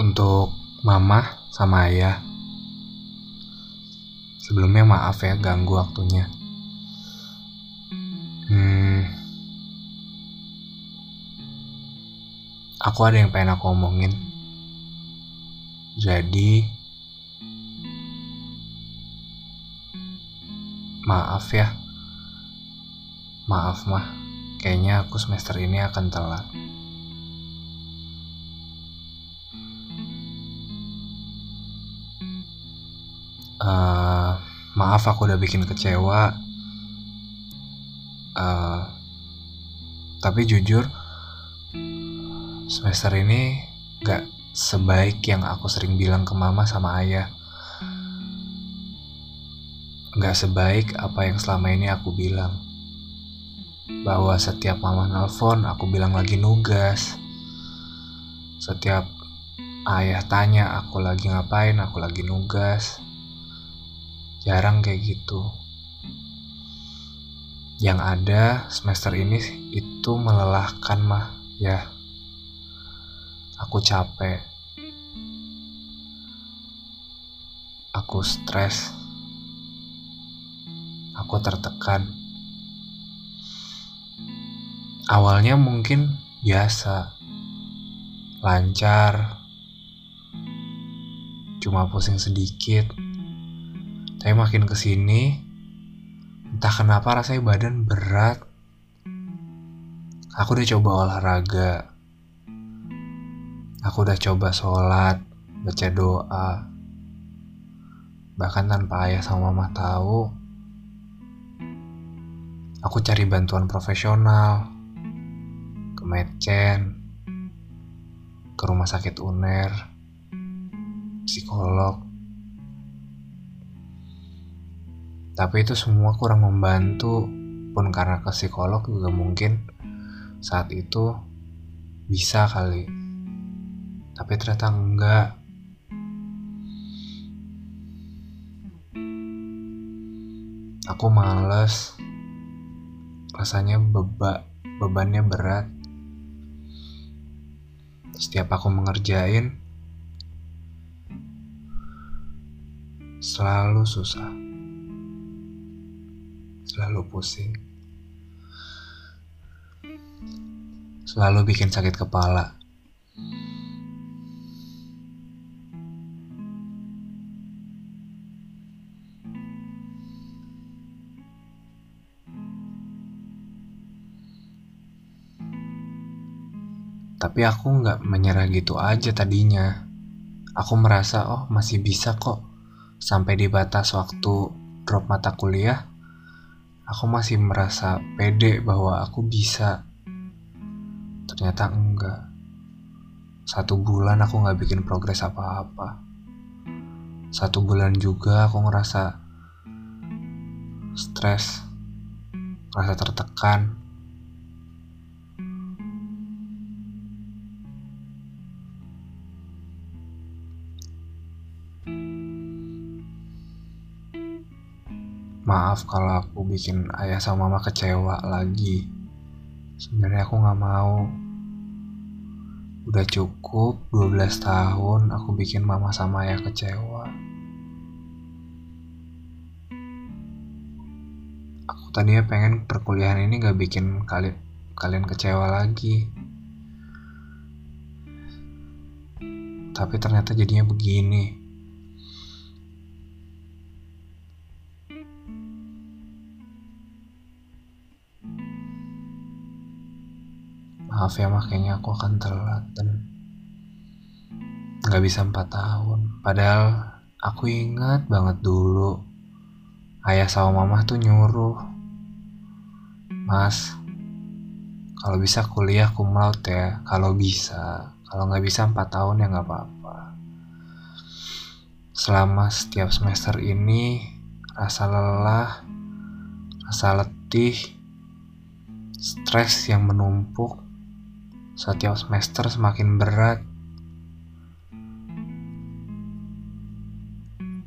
Untuk mama sama ayah. Sebelumnya maaf ya ganggu waktunya. Hmm, aku ada yang pengen aku omongin. Jadi, maaf ya. Maaf mah, kayaknya aku semester ini akan telat. Eh, maaf aku udah bikin kecewa. Eh, tapi jujur, semester ini gak sebaik yang aku sering bilang ke mama sama ayah. Gak sebaik apa yang selama ini aku bilang. Bahwa setiap mama nelpon, aku bilang lagi nugas. Setiap ayah tanya aku lagi ngapain, aku lagi nugas. Jarang kayak gitu. Yang ada semester ini itu melelahkan mah, ya. Aku capek. Aku stres. Aku tertekan. Awalnya mungkin biasa. Lancar. Cuma pusing sedikit. Tapi makin ke sini, entah kenapa rasanya badan berat. Aku udah coba olahraga. Aku udah coba sholat, baca doa. Bahkan tanpa ayah sama mama tahu, aku cari bantuan profesional ke medcen, ke rumah sakit uner, psikolog. Tapi itu semua kurang membantu pun karena ke psikolog juga mungkin saat itu bisa kali. Tapi ternyata enggak. Aku males. Rasanya beba, bebannya berat. Setiap aku mengerjain selalu susah selalu pusing, selalu bikin sakit kepala. Tapi aku nggak menyerah gitu aja tadinya. Aku merasa, oh masih bisa kok. Sampai di batas waktu drop mata kuliah, aku masih merasa pede bahwa aku bisa. Ternyata enggak. Satu bulan aku nggak bikin progres apa-apa. Satu bulan juga aku ngerasa stres, ngerasa tertekan. Maaf kalau aku bikin ayah sama mama kecewa lagi. Sebenarnya aku nggak mau. Udah cukup 12 tahun aku bikin mama sama ayah kecewa. Aku tadinya pengen perkuliahan ini gak bikin kalian kalian kecewa lagi. Tapi ternyata jadinya begini. Maaf ya mah kayaknya aku akan telat dan nggak bisa empat tahun. Padahal aku ingat banget dulu ayah sama mama tuh nyuruh, Mas, kalau bisa kuliah cum laude ya, kalau bisa. Kalau nggak bisa empat tahun ya nggak apa-apa. Selama setiap semester ini rasa lelah, rasa letih, stres yang menumpuk setiap semester semakin berat.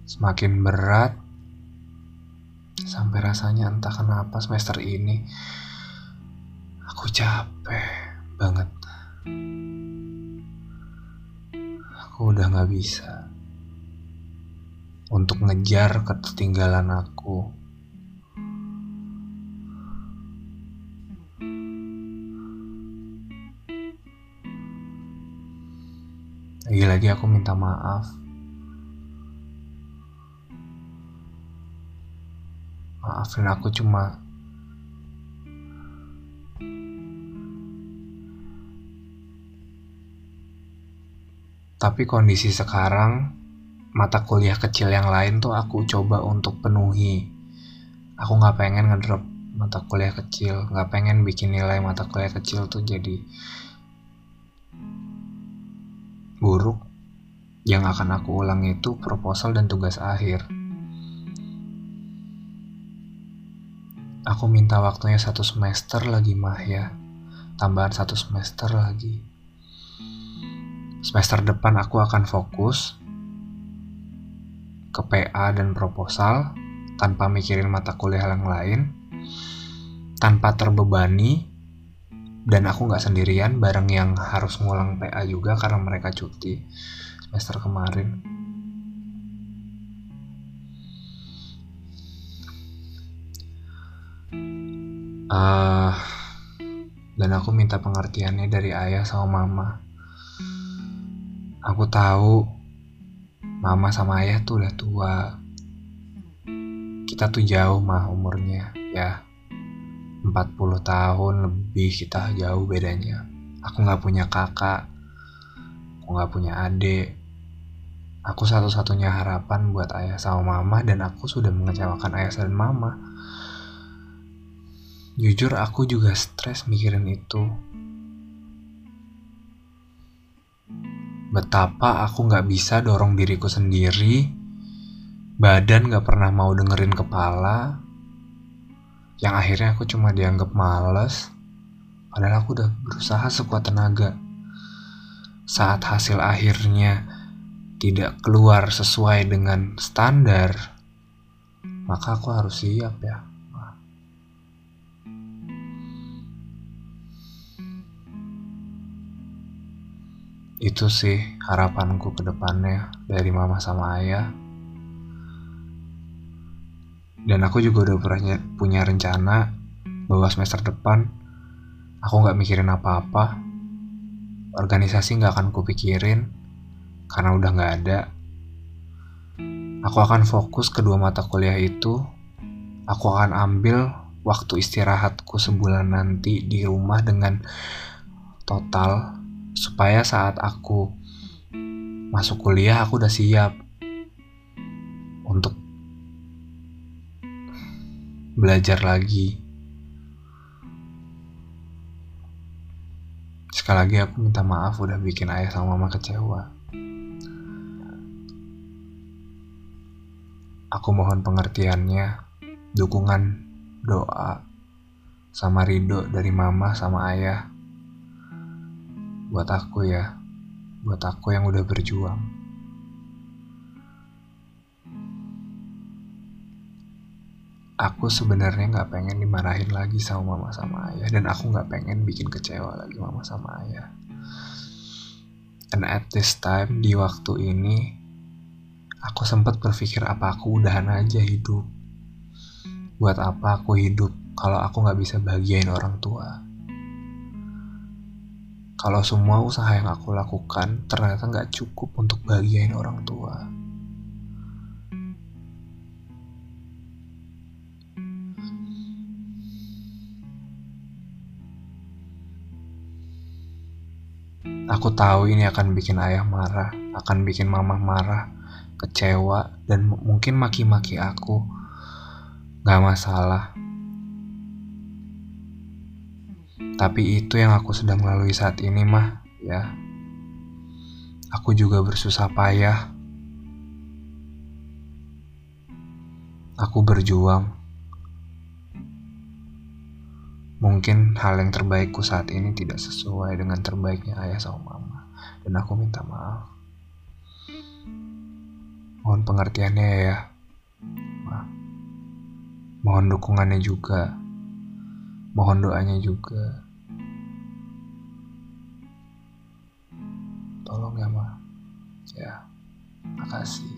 Semakin berat sampai rasanya entah kenapa semester ini aku capek banget. Aku udah gak bisa untuk ngejar ketertinggalan aku. Lagi-lagi aku minta maaf. Maafin aku cuma Tapi kondisi sekarang mata kuliah kecil yang lain tuh aku coba untuk penuhi. Aku nggak pengen ngedrop mata kuliah kecil, nggak pengen bikin nilai mata kuliah kecil tuh jadi buruk. Yang akan aku ulang itu proposal dan tugas akhir. Aku minta waktunya satu semester lagi mah ya, tambahan satu semester lagi semester depan aku akan fokus ke PA dan proposal tanpa mikirin mata kuliah yang lain, tanpa terbebani, dan aku nggak sendirian bareng yang harus ngulang PA juga karena mereka cuti semester kemarin. Uh, dan aku minta pengertiannya dari ayah sama mama Aku tahu mama sama ayah tuh udah tua. Kita tuh jauh mah umurnya, ya. 40 tahun lebih kita jauh bedanya. Aku gak punya kakak, aku gak punya adik. Aku satu-satunya harapan buat ayah sama mama dan aku sudah mengecewakan ayah dan mama. Jujur aku juga stres mikirin itu. betapa aku nggak bisa dorong diriku sendiri, badan nggak pernah mau dengerin kepala, yang akhirnya aku cuma dianggap males, padahal aku udah berusaha sekuat tenaga. Saat hasil akhirnya tidak keluar sesuai dengan standar, maka aku harus siap ya. itu sih harapanku ke depannya dari mama sama ayah dan aku juga udah pernah punya rencana bahwa semester depan aku nggak mikirin apa-apa. Organisasi nggak akan kupikirin karena udah nggak ada. Aku akan fokus kedua mata kuliah itu. Aku akan ambil waktu istirahatku sebulan nanti di rumah dengan total supaya saat aku masuk kuliah aku udah siap belajar lagi. Sekali lagi aku minta maaf udah bikin ayah sama mama kecewa. Aku mohon pengertiannya, dukungan, doa, sama ridho dari mama sama ayah buat aku ya, buat aku yang udah berjuang. Aku sebenarnya nggak pengen dimarahin lagi sama mama sama ayah dan aku nggak pengen bikin kecewa lagi mama sama ayah. And at this time di waktu ini aku sempat berpikir apa aku udahan aja hidup. Buat apa aku hidup kalau aku nggak bisa bahagiain orang tua? kalau semua usaha yang aku lakukan ternyata nggak cukup untuk bahagiain orang tua. Aku tahu ini akan bikin ayah marah, akan bikin mama marah, kecewa, dan mungkin maki-maki aku. Gak masalah, Tapi itu yang aku sedang lalui saat ini mah, ya. Aku juga bersusah payah. Aku berjuang. Mungkin hal yang terbaikku saat ini tidak sesuai dengan terbaiknya ayah sama mama. Dan aku minta maaf. Mohon pengertiannya ya. Mohon dukungannya juga. Mohon doanya juga. Tolong ya, Ma. Ya, makasih.